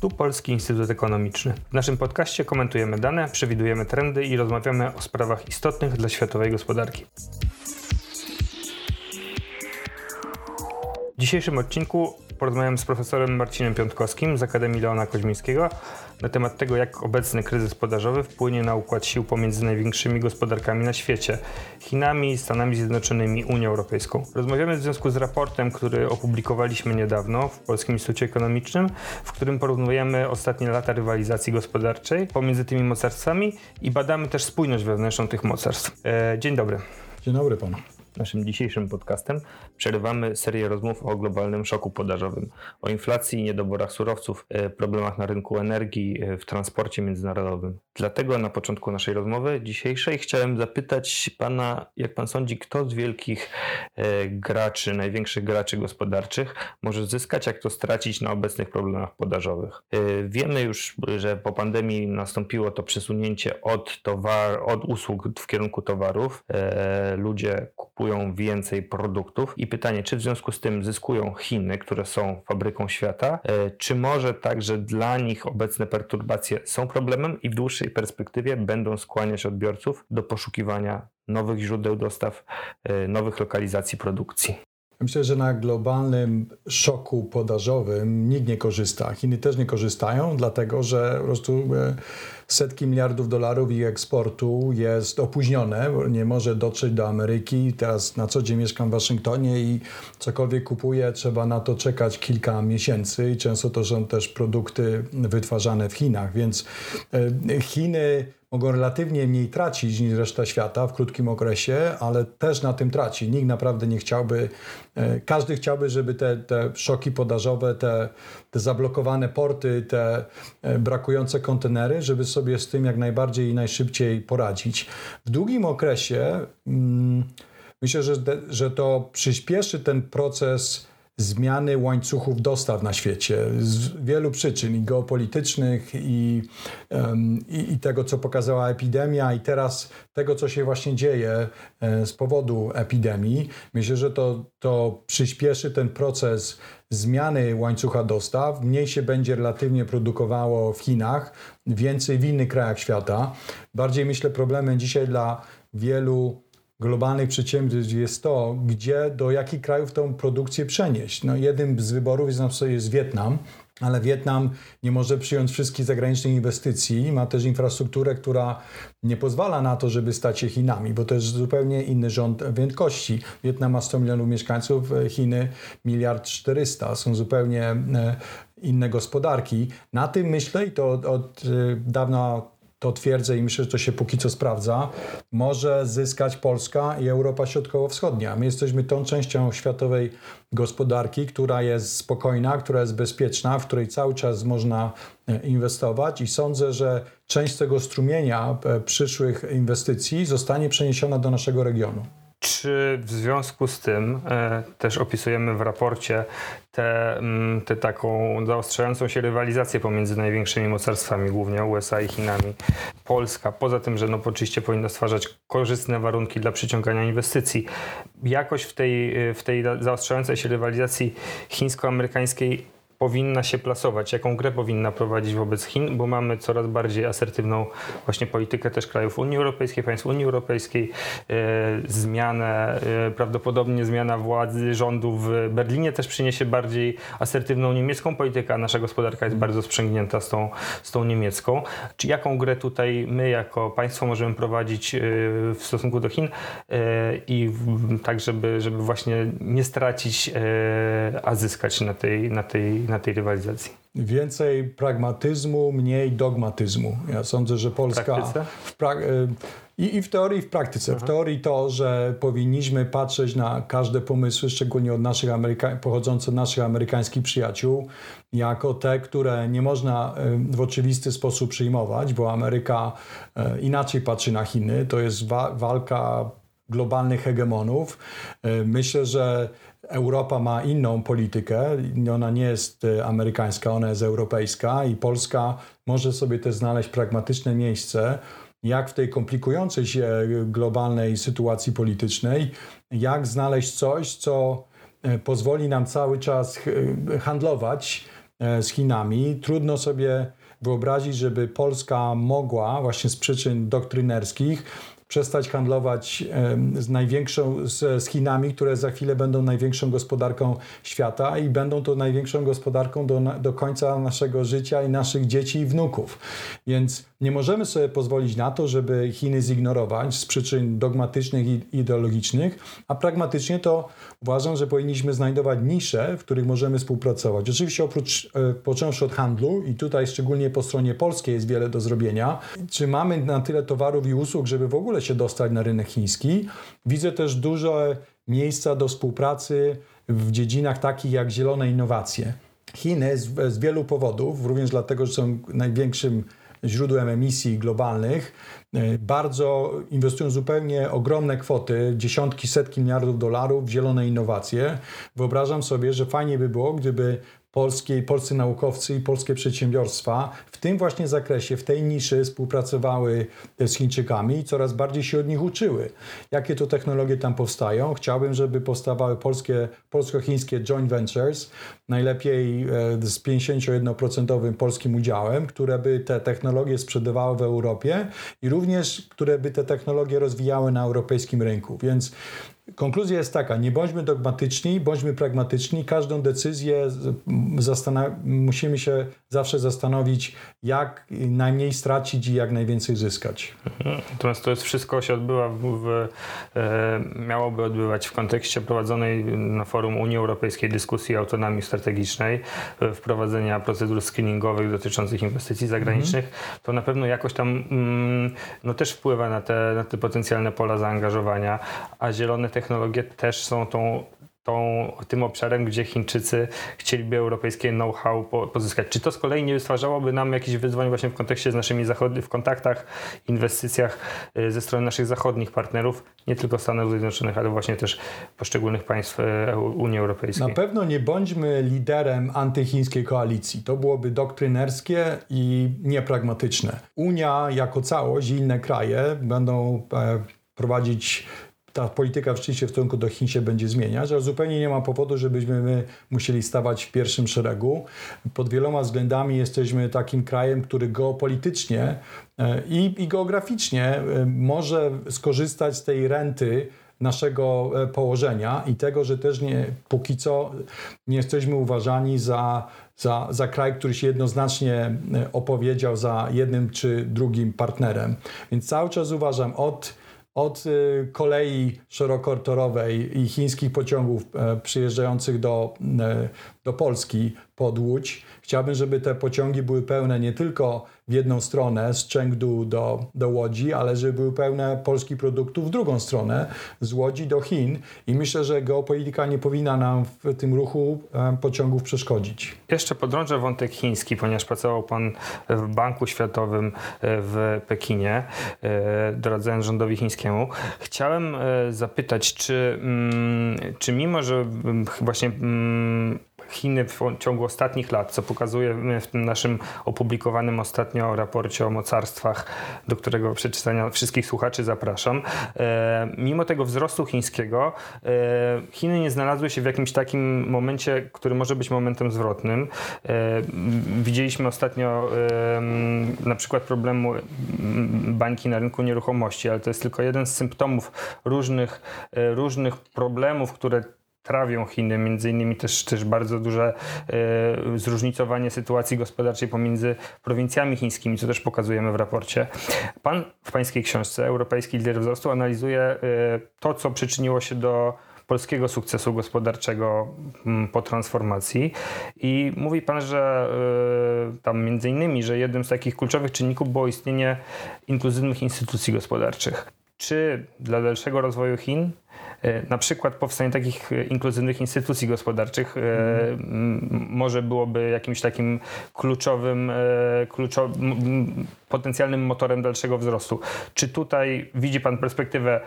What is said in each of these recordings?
Tu Polski Instytut Ekonomiczny. W naszym podcaście komentujemy dane, przewidujemy trendy i rozmawiamy o sprawach istotnych dla światowej gospodarki. W dzisiejszym odcinku porozmawiam z profesorem Marcinem Piątkowskim z Akademii Leona Koźmińskiego na temat tego, jak obecny kryzys podażowy wpłynie na układ sił pomiędzy największymi gospodarkami na świecie Chinami, Stanami Zjednoczonymi, Unią Europejską. Rozmawiamy w związku z raportem, który opublikowaliśmy niedawno w Polskim Instytucie Ekonomicznym, w którym porównujemy ostatnie lata rywalizacji gospodarczej pomiędzy tymi mocarstwami i badamy też spójność wewnętrzną tych mocarstw. E, dzień dobry. Dzień dobry panu naszym dzisiejszym podcastem przerywamy serię rozmów o globalnym szoku podażowym, o inflacji, niedoborach surowców, e, problemach na rynku energii, e, w transporcie międzynarodowym. Dlatego na początku naszej rozmowy dzisiejszej chciałem zapytać pana, jak pan sądzi, kto z wielkich e, graczy, największych graczy gospodarczych może zyskać, jak to stracić na obecnych problemach podażowych. Wiemy już, że po pandemii nastąpiło to przesunięcie od, towar, od usług w kierunku towarów. Ludzie kupują kupują więcej produktów i pytanie, czy w związku z tym zyskują Chiny, które są fabryką świata, e, czy może także dla nich obecne perturbacje są problemem i w dłuższej perspektywie będą skłaniać odbiorców do poszukiwania nowych źródeł dostaw, e, nowych lokalizacji produkcji. Myślę, że na globalnym szoku podażowym nikt nie korzysta. Chiny też nie korzystają, dlatego że po prostu e, setki miliardów dolarów ich eksportu jest opóźnione, nie może dotrzeć do Ameryki. Teraz na co dzień mieszkam w Waszyngtonie i cokolwiek kupuję, trzeba na to czekać kilka miesięcy i często to są też produkty wytwarzane w Chinach, więc e, Chiny mogą relatywnie mniej tracić niż reszta świata w krótkim okresie, ale też na tym traci. Nikt naprawdę nie chciałby, e, każdy chciałby, żeby te, te szoki podażowe, te, te zablokowane porty, te e, brakujące kontenery, żeby sobie z tym jak najbardziej i najszybciej poradzić. W długim okresie mm, myślę, że, że to przyspieszy ten proces zmiany łańcuchów dostaw na świecie z wielu przyczyn i geopolitycznych i, i, i, tego, co pokazała epidemia i teraz tego, co się właśnie dzieje e, z powodu epidemii. Myślę, że to, to przyspieszy ten proces zmiany łańcucha dostaw. Mniej się będzie relatywnie produkowało w Chinach, więcej w innych krajach świata. Bardziej myślę problemem dzisiaj dla wielu globalnych przedsiębiorstw jest to, gdzie, do jakich krajów tą produkcję przenieść. No, jednym z wyborów jest na jest Wietnam, ale Wietnam nie może przyjąć wszystkich zagranicznych inwestycji. Ma też infrastrukturę, która nie pozwala na to, żeby stać się Chinami, bo to jest zupełnie inny rząd wielkości. Wietnam ma 100 milionów mieszkańców, Chiny miliard 400. Są zupełnie e, inne gospodarki. Na tym myślę i to od, od e, dawna to twierdzę i myślę, że to się póki co sprawdza, może zyskać Polska i Europa Środkowo-Wschodnia. My jesteśmy tą częścią światowej gospodarki, która jest spokojna, która jest bezpieczna, w której cały czas można e, inwestować i sądzę, że część tego strumienia e, przyszłych inwestycji zostanie przeniesiona do naszego regionu. Czy w związku z tym e, też opisujemy w raporcie tę mm, te taką zaostrzającą się rywalizację pomiędzy największymi mocarstwami, głównie USA i Chinami? Polska, poza tym, że no oczywiście powinna stwarzać korzystne warunki dla przyciągania inwestycji, jakoś w tej, w tej zaostrzającej się rywalizacji chińsko-amerykańskiej powinna się plasować, jaką grę powinna prowadzić wobec Chin, bo mamy coraz bardziej asertywną właśnie politykę też krajów Unii Europejskiej, państw Unii Europejskiej, e, zmianę, e, prawdopodobnie zmiana władzy rządu w Berlinie też przyniesie bardziej asertywną niemiecką politykę, a nasza gospodarka jest bardzo sprzęgnięta z tą, z tą niemiecką. Czy jaką grę tutaj my jako państwo możemy prowadzić e, w stosunku do Chin i tak, żeby, żeby właśnie nie stracić, a zyskać na tej, na tej na tej rywalizacji? Więcej pragmatyzmu, mniej dogmatyzmu. Ja sądzę, że Polska w y, i, I, w teorii, i w praktyce. Aha. W teorii to, że powinniśmy patrzeć na każde pomysły, szczególnie od naszych Ameryka pochodzące od naszych amerykańskich przyjaciół, jako te, które nie można y, w oczywisty sposób przyjmować, bo Ameryka y, inaczej patrzy na Chiny. To jest wa walka globalnych hegemonów. Myślę, że Europa ma inną politykę, ona nie jest e, amerykańska, ona jest europejska i Polska może sobie też znaleźć pragmatyczne miejsce, jak w tej komplikującej się globalnej sytuacji politycznej, jak znaleźć coś, co e, pozwoli nam cały czas handlować z Chinami. Trudno sobie wyobrazić, żeby Polska mogła właśnie z przyczyn doktrynerskich przestać handlować z największą, z, z, Chinami, które za chwilę będą największą gospodarką świata i będą to największą gospodarką do, do końca naszego życia i naszych dzieci i wnuków. Więc nie możemy sobie pozwolić na to, żeby Chiny zignorować z przyczyn dogmatycznych i ideologicznych, a pragmatycznie to uważam, że powinniśmy znajdować nisze, w których możemy współpracować. Oczywiście oprócz, e, począwszy od handlu i tutaj szczególnie po stronie polskiej jest wiele do zrobienia, czy mamy na tyle towarów i usług, żeby w ogóle się dostać na rynek chiński. Widzę też duże miejsca do współpracy w dziedzinach takich jak zielone innowacje. Chiny z, z wielu powodów, również dlatego, że są największym źródłem emisji globalnych, e, bardzo inwestują zupełnie ogromne kwoty, dziesiątki, setki miliardów dolarów w zielone innowacje. Wyobrażam sobie, że fajnie by było, gdyby polskie, polscy naukowcy i polskie przedsiębiorstwa w tym właśnie zakresie, w tej niszy współpracowały z Chińczykami i coraz bardziej się od nich uczyły. Jakie to technologie tam powstają? Chciałbym, żeby powstawały polskie, polsko-chińskie joint ventures, najlepiej e, z 51% polskim udziałem, które by te technologie sprzedawały w Europie i również, które by te technologie rozwijały na europejskim rynku. Więc Konkluzja jest taka, nie bądźmy dogmatyczni, bądźmy pragmatyczni. Każdą decyzję musimy się zawsze zastanowić, jak najmniej stracić i jak najwięcej zyskać. Mhm. Natomiast to jest wszystko się odbywa, w, w, e, miałoby odbywać w kontekście prowadzonej na forum Unii Europejskiej dyskusji autonomii strategicznej, e, wprowadzenia procedur screeningowych dotyczących inwestycji zagranicznych. Mhm. To na pewno jakoś tam mm, no, też wpływa na te, na te potencjalne pola zaangażowania, a zielone technologie też są tą tą, tym obszarem, gdzie Chińczycy chcieliby europejskie know-how pozyskać. Czy to z kolei nie stwarzałoby nam jakichś wyzwań właśnie w kontekście z naszymi zachodnich, w kontaktach, inwestycjach y, ze strony naszych zachodnich partnerów, nie tylko Stanów Zjednoczonych, ale właśnie też poszczególnych państw y, Unii Europejskiej? Na pewno nie bądźmy liderem antychińskiej koalicji. To byłoby doktrynerskie i niepragmatyczne. Unia jako całość i inne kraje będą e, prowadzić ta polityka rzeczywiście w stosunku do Chin się będzie zmieniać, ale zupełnie nie ma powodu, żebyśmy my musieli stawać w pierwszym szeregu. Pod wieloma względami jesteśmy takim krajem, który geopolitycznie e, i, i geograficznie e, może skorzystać z tej renty naszego e, położenia i tego, że też nie, póki co nie jesteśmy uważani za, za, za kraj, który się jednoznacznie opowiedział za jednym czy drugim partnerem. Więc cały czas uważam od od y, kolei szerokotorowej i chińskich pociągów e, przyjeżdżających do, e, do Polski pod Łódź. Chciałbym, żeby te pociągi były pełne nie tylko w jedną stronę, z Chengdu do, do Łodzi, ale żeby były pełne polskich produktów w drugą stronę, z Łodzi do Chin. I myślę, że geopolityka nie powinna nam w tym ruchu e, pociągów przeszkodzić. Jeszcze podrążę wątek chiński, ponieważ pracował Pan w Banku Światowym e, w Pekinie, e, doradzając rządowi chińskiemu. Chciałem zapytać, czy, mm, czy mimo, że mm, właśnie mm, Chiny w ciągu ostatnich lat, co pokazuje w tym naszym opublikowanym ostatnio raporcie o mocarstwach, do którego przeczytania wszystkich słuchaczy zapraszam. E, mimo tego wzrostu chińskiego, e, Chiny nie znalazły się w jakimś takim momencie, który może być momentem zwrotnym. E, widzieliśmy ostatnio na przykład problemu bańki na rynku nieruchomości, ale to jest tylko jeden z symptomów różnych, różnych problemów, które trawią Chiny, między innymi też, też bardzo duże e, zróżnicowanie sytuacji gospodarczej pomiędzy prowincjami chińskimi, co też pokazujemy w raporcie. Pan w pańskiej książce Europejski Lider Wzrostu analizuje e, to, co przyczyniło się do polskiego sukcesu gospodarczego po transformacji i mówi pan, że y, tam między innymi, że jednym z takich kluczowych czynników było istnienie inkluzywnych instytucji gospodarczych. Czy dla dalszego rozwoju Chin E, na przykład powstanie takich e, inkluzywnych instytucji gospodarczych mhm. może byłoby jakimś takim kluczowym, kluczowym, potencjalnym motorem dalszego wzrostu. Czy tutaj widzi Pan perspektywę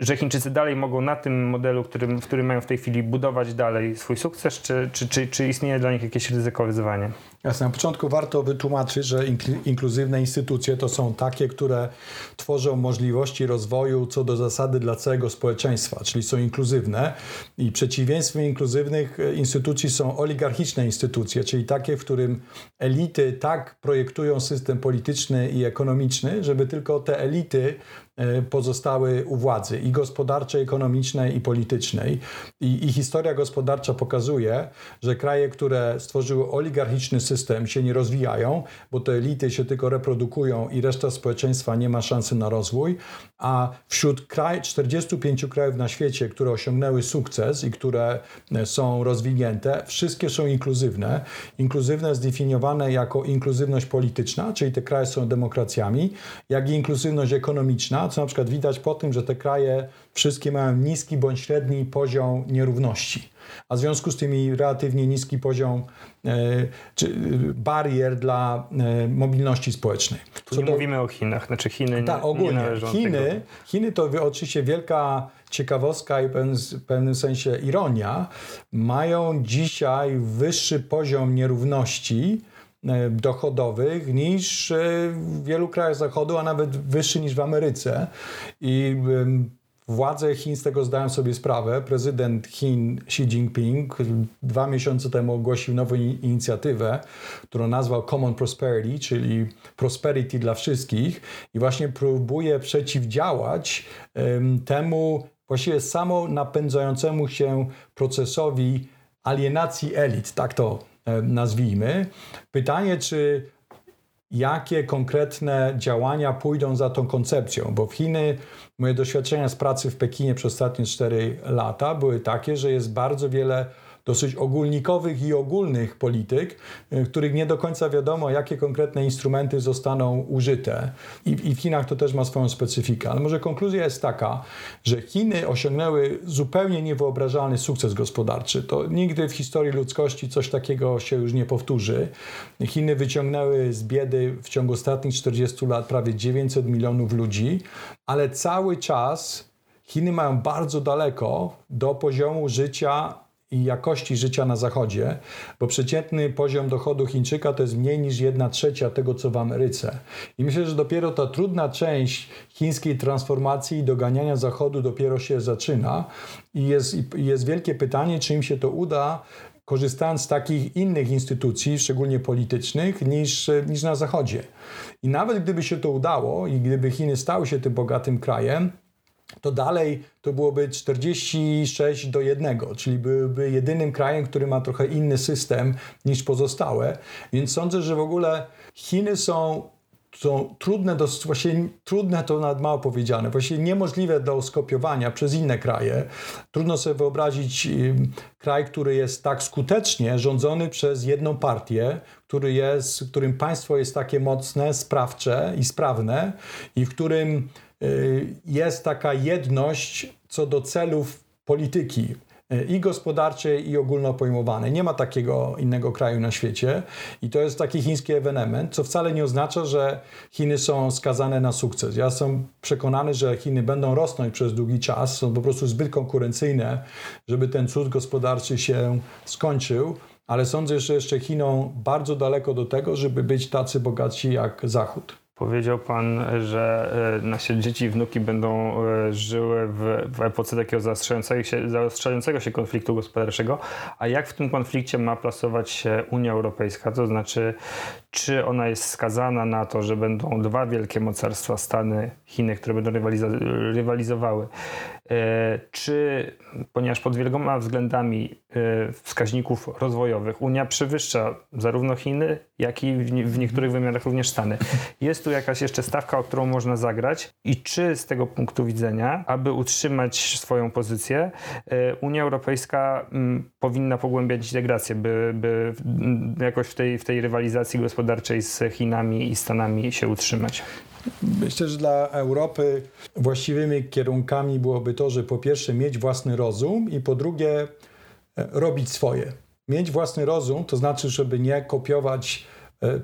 że Chińczycy dalej mogą na tym modelu, którym, w którym mają w tej chwili budować dalej swój sukces, czy, czy, czy, czy istnieje dla nich jakieś ryzyko wyzwanie? Jasne. Na początku warto wytłumaczyć, że inkluzywne instytucje to są takie, które tworzą możliwości rozwoju co do zasady dla całego społeczeństwa, czyli są inkluzywne. I przeciwieństwem inkluzywnych e, instytucji są oligarchiczne instytucje, czyli takie, w którym elity tak projektują system polityczny i ekonomiczny, żeby tylko te elity pozostały u władzy i gospodarczej, ekonomicznej i politycznej. I, I, historia gospodarcza pokazuje, że kraje, które stworzyły oligarchiczny system, się nie rozwijają, bo te elity się tylko reprodukują i reszta społeczeństwa nie ma szansy na rozwój. A wśród kraj, 45 krajów na świecie, które osiągnęły sukces i które e, są rozwinięte, wszystkie są inkluzywne. Inkluzywne zdefiniowane jako inkluzywność polityczna, czyli te kraje są demokracjami, jak i inkluzywność ekonomiczna, co na przykład widać po tym, że te kraje wszystkie mają niski bądź średni poziom nierówności, a w związku z tym relatywnie niski poziom e, czy, barier dla e, mobilności społecznej. Tu nie do, mówimy o Chinach, znaczy Chiny ta, nie, ogólnie, nie Chiny, Chiny to oczywiście wielka ciekawostka i w pewnym sensie ironia, mają dzisiaj wyższy poziom nierówności E, dochodowych niż e, w wielu krajach Zachodu, a nawet wyższy niż w Ameryce. I Władze Chin z tego zdają sobie sprawę. Prezydent Chin Xi Jinping dwa miesiące temu ogłosił nową inicjatywę, którą nazwał Common Prosperity, czyli prosperity dla wszystkich, i właśnie próbuje przeciwdziałać temu właściwie samo napędzającemu się procesowi alienacji elit, tak to E, nazwijmy. Pytanie, czy jakie konkretne działania pójdą za tą koncepcją, bo w Chiny moje doświadczenia z pracy w Pekinie przez ostatnie 4 lata były takie, że jest bardzo wiele dosyć ogólnikowych i ogólnych polityk, y, których nie do końca wiadomo, jakie konkretne instrumenty zostaną użyte. I, I, w Chinach to też ma swoją specyfikę. Ale może konkluzja jest taka, że Chiny osiągnęły zupełnie niewyobrażalny sukces gospodarczy. To nigdy w historii ludzkości coś takiego się już nie powtórzy. Chiny wyciągnęły z biedy w ciągu ostatnich 40 lat prawie 900 milionów ludzi, ale cały czas Chiny mają bardzo daleko do poziomu życia i jakości życia na Zachodzie, bo przeciętny poziom dochodu Chińczyka to jest mniej niż 1 trzecia tego, co w Ameryce. I myślę, że dopiero ta trudna część chińskiej transformacji i doganiania Zachodu dopiero się zaczyna i jest, i jest wielkie pytanie, czy im się to uda korzystając z takich innych instytucji, szczególnie politycznych, niż, niż na Zachodzie. I nawet gdyby się to udało i gdyby Chiny stały się tym bogatym krajem, to dalej to byłoby 46 do 1, czyli byłby jedynym krajem, który ma trochę inny system niż pozostałe. Więc sądzę, że w ogóle Chiny są są trudne, do, właśnie trudne to nawet mało powiedziane, właściwie niemożliwe do skopiowania przez inne kraje. Trudno sobie wyobrazić kraj, który jest tak skutecznie rządzony przez jedną partię, który jest, w którym państwo jest takie mocne, sprawcze i sprawne i w którym jest taka jedność co do celów polityki y, i gospodarczej, i ogólnopojmowanej. Nie ma takiego innego kraju na świecie i to jest taki chiński ewenement, co wcale nie oznacza, że Chiny są skazane na sukces. Ja jestem przekonany, że Chiny będą rosnąć przez długi czas, są po prostu zbyt konkurencyjne, żeby ten cud gospodarczy się skończył, ale sądzę, że jeszcze Chinom bardzo daleko do tego, żeby być tacy bogaci jak Zachód. Powiedział Pan, że e, nasze dzieci i wnuki będą e, żyły w, w epoce takiego zaostrzającego się, zaostrzającego się konfliktu gospodarczego. A jak w tym konflikcie ma plasować się Unia Europejska? To znaczy, czy ona jest skazana na to, że będą dwa wielkie mocarstwa, Stany, Chiny, które będą rywaliza- rywalizowały? E, czy, ponieważ pod wieloma względami wskaźników rozwojowych Unia przewyższa zarówno Chiny, jak i w niektórych wymiarach również Stany. Jest tu jakaś jeszcze stawka, o którą można zagrać i czy z tego punktu widzenia, aby utrzymać swoją pozycję, e, Unia Europejska mm, powinna pogłębiać integrację, by, by jakoś w tej, w tej rywalizacji gospodarczej z Chinami i Stanami się utrzymać? Myślę, że dla Europy właściwymi kierunkami byłoby to, że po pierwsze mieć własny rozum i po drugie e, robić swoje. Mieć własny rozum to znaczy, żeby nie kopiować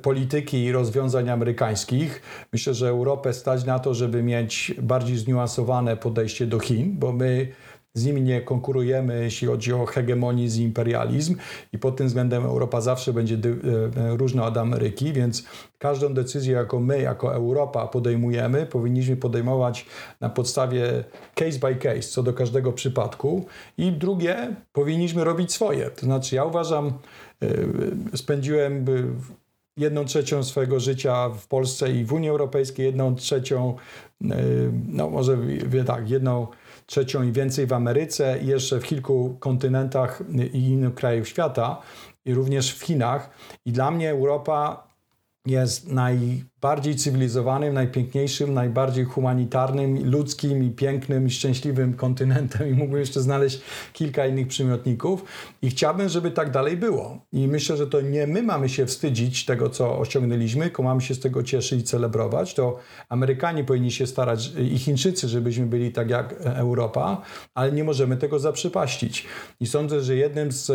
polityki i rozwiązań amerykańskich. Myślę, że Europę stać na to, żeby mieć bardziej zniuansowane podejście do Chin, bo my z nimi nie konkurujemy, jeśli chodzi o hegemonizm i imperializm i pod tym względem Europa zawsze będzie e, różna od Ameryki, więc każdą decyzję, jaką my jako Europa podejmujemy, powinniśmy podejmować na podstawie case by case, co do każdego przypadku i drugie, powinniśmy robić swoje. To znaczy ja uważam, e, spędziłem jedną trzecią swojego życia w Polsce i w Unii Europejskiej, jedną trzecią, e, no może tak, jedną trzecią i więcej w Ameryce i jeszcze w kilku kontynentach i innych krajach świata i również w Chinach. I dla mnie Europa jest najbardziej cywilizowanym, najpiękniejszym, najbardziej humanitarnym, ludzkim i pięknym i szczęśliwym kontynentem i mógłbym jeszcze znaleźć kilka innych przymiotników i chciałbym, żeby tak dalej było. I myślę, że to nie my mamy się wstydzić tego, co osiągnęliśmy, tylko mamy się z tego cieszyć i celebrować. To Amerykanie powinni się starać i Chińczycy, żebyśmy byli tak jak Europa, ale nie możemy tego zaprzepaścić. I sądzę, że jednym z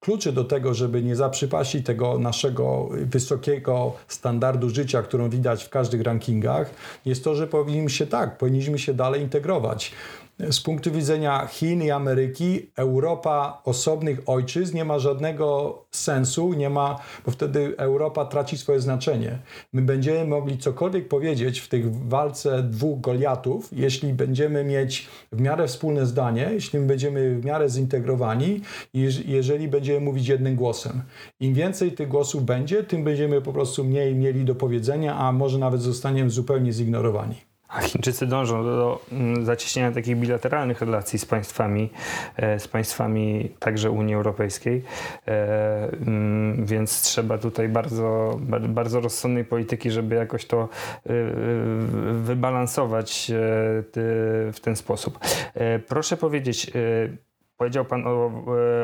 kluczy do tego, żeby nie zaprzypaścić tego naszego wysokiego standardu życia, którą widać w każdych rankingach, jest to, że powinniśmy się tak, powinniśmy się dalej integrować. Z punktu widzenia Chin i Ameryki, Europa osobnych ojczyzn nie ma żadnego sensu, nie ma, bo wtedy Europa traci swoje znaczenie. My będziemy mogli cokolwiek powiedzieć w tej walce dwóch Goliatów, jeśli będziemy mieć w miarę wspólne zdanie, jeśli będziemy w miarę zintegrowani i jeżeli będziemy mówić jednym głosem. Im więcej tych głosów będzie, tym będziemy po prostu mniej mieli do powiedzenia, a może nawet zostaniemy zupełnie zignorowani. A Chińczycy dążą do, mm, zacieśnienia takich bilateralnych relacji z państwami, e, z państwami także Unii Europejskiej, e, mm, więc trzeba tutaj bardzo, bardzo rozsądnej polityki, żeby jakoś to e, wybalansować w ten sposób. Proszę powiedzieć, Powiedział Pan o,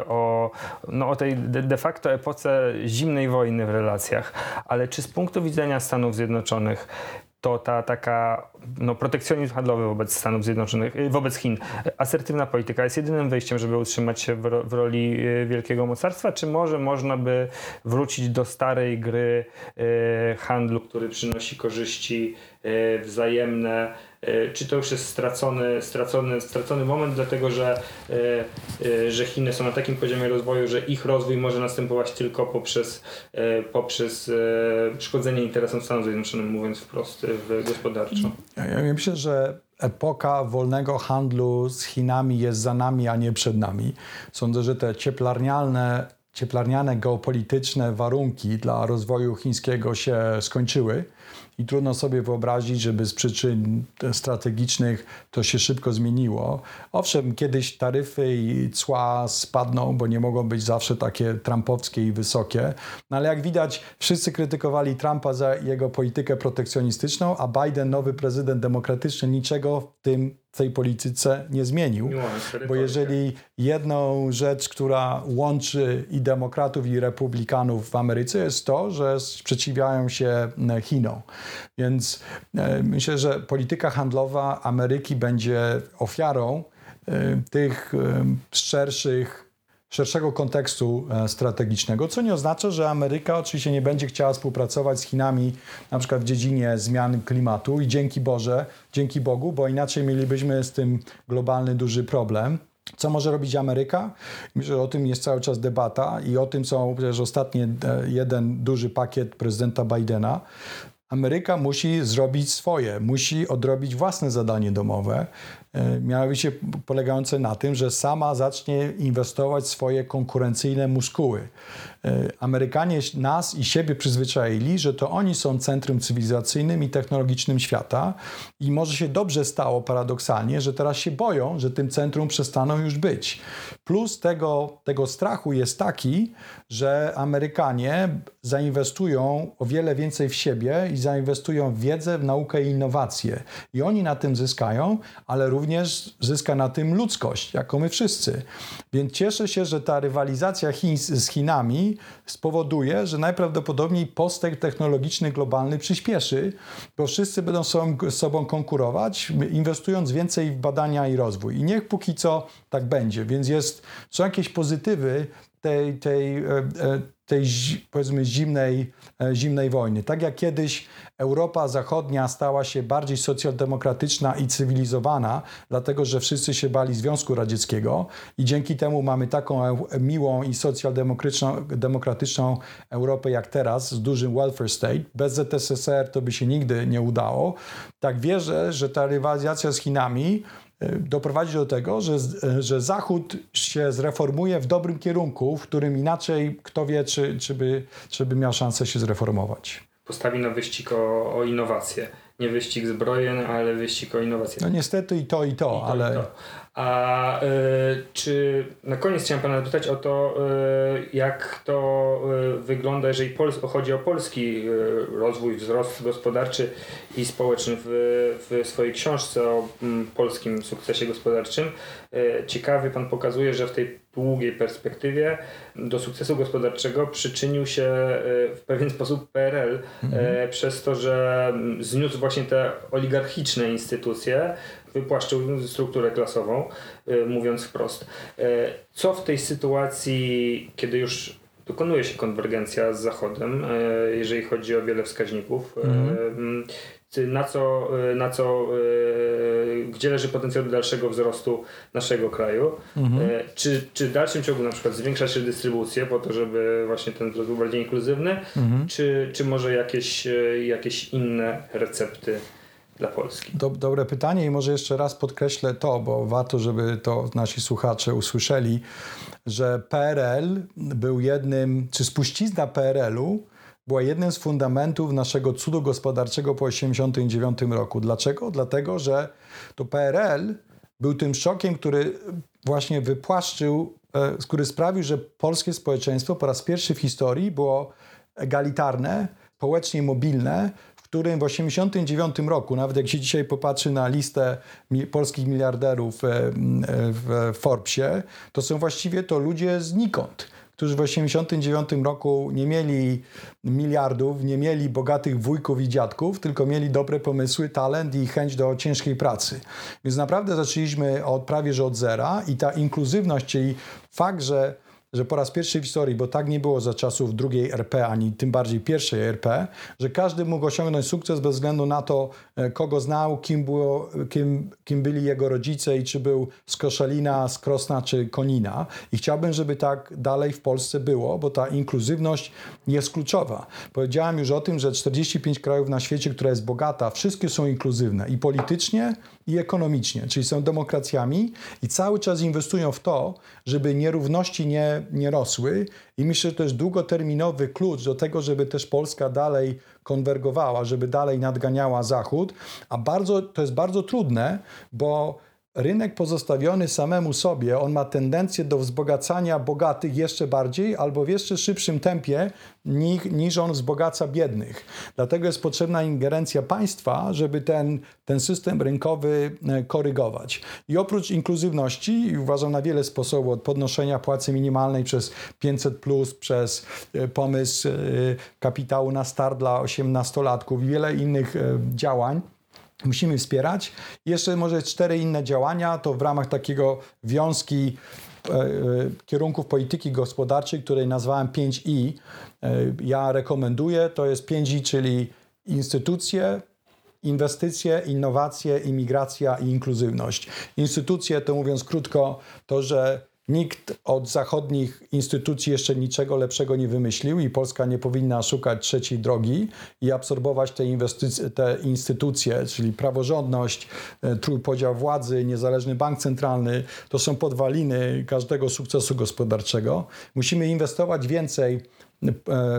o, no o tej de facto epoce zimnej wojny w relacjach, ale czy z punktu widzenia Stanów Zjednoczonych to ta taka no, protekcjonizm handlowy wobec Stanów Zjednoczonych, y, wobec Chin, asertywna polityka jest jedynym wyjściem, żeby utrzymać się w, w, roli y, wielkiego mocarstwa, czy może można by wrócić do starej gry y, handlu, który przynosi korzyści wzajemne, czy to już jest stracony, stracony, stracony moment, dlatego że, y, że Chiny są na takim poziomie rozwoju, że ich rozwój może następować tylko poprzez, poprzez szkodzenie interesom Stanów Zjednoczonych, mówiąc wprost, gospodarczo. Ja myślę, że epoka wolnego handlu z Chinami jest za nami, a nie przed nami. Sądzę, że te cieplarniane, cieplarniane geopolityczne warunki dla rozwoju chińskiego się skończyły i trudno sobie wyobrazić, żeby z przyczyn strategicznych to się szybko zmieniło. Owszem, kiedyś taryfy i cła spadną, bo nie mogą być zawsze takie trumpowskie i wysokie, no ale jak widać, wszyscy krytykowali Trumpa za jego politykę protekcjonistyczną, a Biden, nowy prezydent demokratyczny, niczego w tym tej polityce nie zmienił. Bo jeżeli jedną rzecz, która łączy i demokratów, i republikanów w Ameryce, jest to, że sprzeciwiają się Chinom. Więc e, myślę, że polityka handlowa Ameryki będzie ofiarą e, tych e, szerszych szerszego kontekstu strategicznego, co nie oznacza, że Ameryka oczywiście nie będzie chciała współpracować z Chinami na przykład w dziedzinie zmian klimatu i dzięki Boże, dzięki Bogu, bo inaczej mielibyśmy z tym globalny duży problem. Co może robić Ameryka? Myślę, że o tym jest cały czas debata i o tym są przecież ostatnie jeden duży pakiet prezydenta Bidena. Ameryka musi zrobić swoje, musi odrobić własne zadanie domowe, E, mianowicie polegające na tym, że sama zacznie inwestować swoje konkurencyjne muskuły. E, Amerykanie nas i siebie przyzwyczaili, że to oni są centrum cywilizacyjnym i technologicznym świata i może się dobrze stało paradoksalnie, że teraz się boją, że tym centrum przestaną już być. Plus tego, tego strachu jest taki, że Amerykanie zainwestują o wiele więcej w siebie i zainwestują w wiedzę, w naukę i innowacje. I oni na tym zyskają, ale również również zyska na tym ludzkość, jako my wszyscy. Więc cieszę się, że ta rywalizacja Chin z Chinami spowoduje, że najprawdopodobniej postęp technologiczny globalny przyspieszy, bo wszyscy będą z sobą konkurować, inwestując więcej w badania i rozwój. I niech póki co tak będzie. Więc jest, są jakieś pozytywy tej, tej, e, e, tej powiedzmy zimnej, e, zimnej wojny. Tak jak kiedyś Europa Zachodnia stała się bardziej socjaldemokratyczna i cywilizowana, dlatego że wszyscy się bali Związku Radzieckiego i dzięki temu mamy taką miłą i socjaldemokratyczną demokratyczną Europę jak teraz z dużym welfare state. Bez ZSSR to by się nigdy nie udało. Tak wierzę, że ta rywalizacja z Chinami E, doprowadzi do tego, że, e, że Zachód się zreformuje w dobrym kierunku, w którym inaczej kto wie, czy, czy, by, czy by miał szansę się zreformować. Postawi na wyścig o, o innowacje. Nie wyścig zbrojeń, ale wyścig o innowacje. No niestety i to, i to, I to ale... I to. A y, czy na koniec chciałem Pana zapytać o to, y, jak to y, wygląda, jeżeli Pol chodzi o polski rozwój, wzrost gospodarczy i społeczny w, w swojej książce o m, polskim sukcesie gospodarczym. Ciekawie Pan pokazuje, że w tej długiej perspektywie do sukcesu gospodarczego przyczynił się w pewien sposób PRL mhm. przez to, że zniósł właśnie te oligarchiczne instytucje, wypłaszczył strukturę klasową, mówiąc wprost. Co w tej sytuacji, kiedy już dokonuje się konwergencja z Zachodem, jeżeli chodzi o wiele wskaźników, mm. Na co, na co gdzie leży potencjał do dalszego wzrostu naszego kraju. Mhm. Czy, czy w dalszym ciągu na przykład zwiększać dystrybucję po to, żeby właśnie ten wzrost był bardziej inkluzywny, mhm. czy, czy może jakieś, jakieś inne recepty dla Polski? Do, dobre pytanie i może jeszcze raz podkreślę to, bo warto, żeby to nasi słuchacze usłyszeli, że PRL był jednym, czy spuścizna PRL-u była jednym z fundamentów naszego cudu gospodarczego po 1989 roku. Dlaczego? Dlatego, że to PRL był tym szokiem, który właśnie wypłaszczył, e, który sprawił, że polskie społeczeństwo po raz pierwszy w historii było egalitarne, społecznie mobilne, którym w 1989 roku, nawet jak się dzisiaj popatrzy na listę polskich miliarderów e, e, w Forbesie, to są właściwie to ludzie znikąd którzy w 1989 roku nie mieli miliardów, nie mieli bogatych wujków i dziadków, tylko mieli dobre pomysły, talent i chęć do ciężkiej pracy. Więc naprawdę zaczęliśmy od prawie że od zera i ta inkluzywność, czyli fakt, że że po raz pierwszy w historii, bo tak nie było za czasów drugiej RP, ani tym bardziej pierwszej RP, że każdy mógł osiągnąć sukces bez względu na to, e, kogo znał, kim, było, kim, kim byli jego rodzice i czy był z Koszalina, z Krosna czy Konina. I chciałbym, żeby tak dalej w Polsce było, bo ta inkluzywność jest kluczowa. Powiedziałem już o tym, że 45 krajów na świecie, która jest bogata, wszystkie są inkluzywne i politycznie, i ekonomicznie, czyli są demokracjami i cały czas inwestują w to, żeby nierówności nie, nie rosły. I myślę, że to jest długoterminowy klucz do tego, żeby też Polska dalej konwergowała, żeby dalej nadganiała Zachód. A bardzo, to jest bardzo trudne, bo rynek pozostawiony samemu sobie, on ma tendencję do wzbogacania bogatych jeszcze bardziej albo w jeszcze szybszym tempie niż, niż on wzbogaca biednych. Dlatego jest potrzebna ingerencja państwa, żeby ten, ten system rynkowy e, korygować. I oprócz inkluzywności, uważam na wiele sposobów, od podnoszenia płacy minimalnej przez 500, plus, przez e, pomysł e, kapitału na start dla 18-latków i wiele innych działań, musimy wspierać. Jeszcze może cztery inne działania, to w ramach takiego wiązki e, e, kierunków polityki gospodarczej, której nazwałem 5I. E, ja rekomenduję, to jest 5I, czyli instytucje, inwestycje, innowacje, imigracja i inkluzywność. Instytucje to mówiąc krótko, to że Nikt od zachodnich instytucji jeszcze niczego lepszego nie wymyślił i Polska nie powinna szukać trzeciej drogi i absorbować te, te instytucje, czyli praworządność, e, trójpodział władzy, niezależny bank centralny. To są podwaliny każdego sukcesu gospodarczego. Musimy inwestować więcej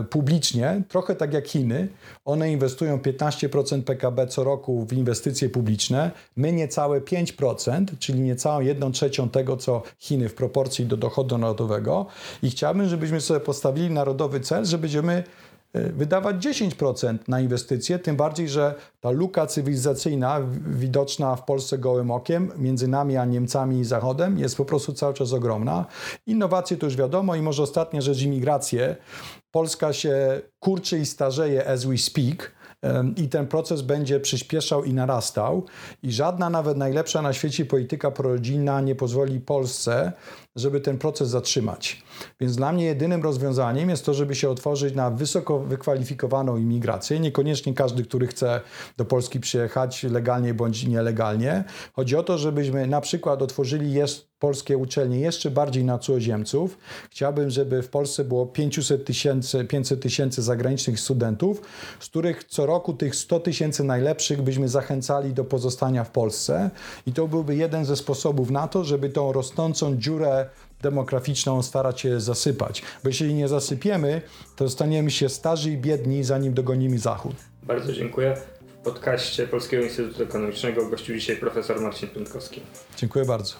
publicznie, trochę tak jak Chiny. One inwestują 15% PKB co roku w inwestycje publiczne, my niecałe 5%, czyli niecałą 1 trzecią tego, co Chiny w proporcji do dochodu narodowego. I chciałbym, żebyśmy sobie postawili narodowy cel, że będziemy E, wydawać 10% na inwestycje, tym bardziej, że ta luka cywilizacyjna widoczna w Polsce gołym okiem między nami a Niemcami i Zachodem jest po prostu cały czas ogromna. Innowacje to już wiadomo i może ostatnia rzecz imigrację. Polska się kurczy i starzeje as we speak i ten proces będzie przyspieszał i narastał i żadna nawet najlepsza na świecie polityka prorodzinna nie pozwoli Polsce żeby ten proces zatrzymać. Więc dla mnie jedynym rozwiązaniem jest to, żeby się otworzyć na wysoko wykwalifikowaną imigrację. Niekoniecznie każdy, który chce do Polski przyjechać legalnie bądź nielegalnie. Chodzi o to, żebyśmy na przykład otworzyli jest polskie uczelnie jeszcze bardziej na cudzoziemców. Chciałbym, żeby w Polsce było 500 tysięcy, 500 tysięcy zagranicznych studentów, z których co roku tych 100 tysięcy najlepszych byśmy zachęcali do pozostania w Polsce. I to byłby jeden ze sposobów na to, żeby tą rosnącą dziurę demograficzną starać się zasypać. Bo jeśli nie zasypiemy, to staniemy się starzy i biedni, zanim dogonimy Zachód. Bardzo dziękuję. W podcaście Polskiego Instytutu Ekonomicznego gościł dzisiaj profesor Marcin Piątkowski. Dziękuję bardzo.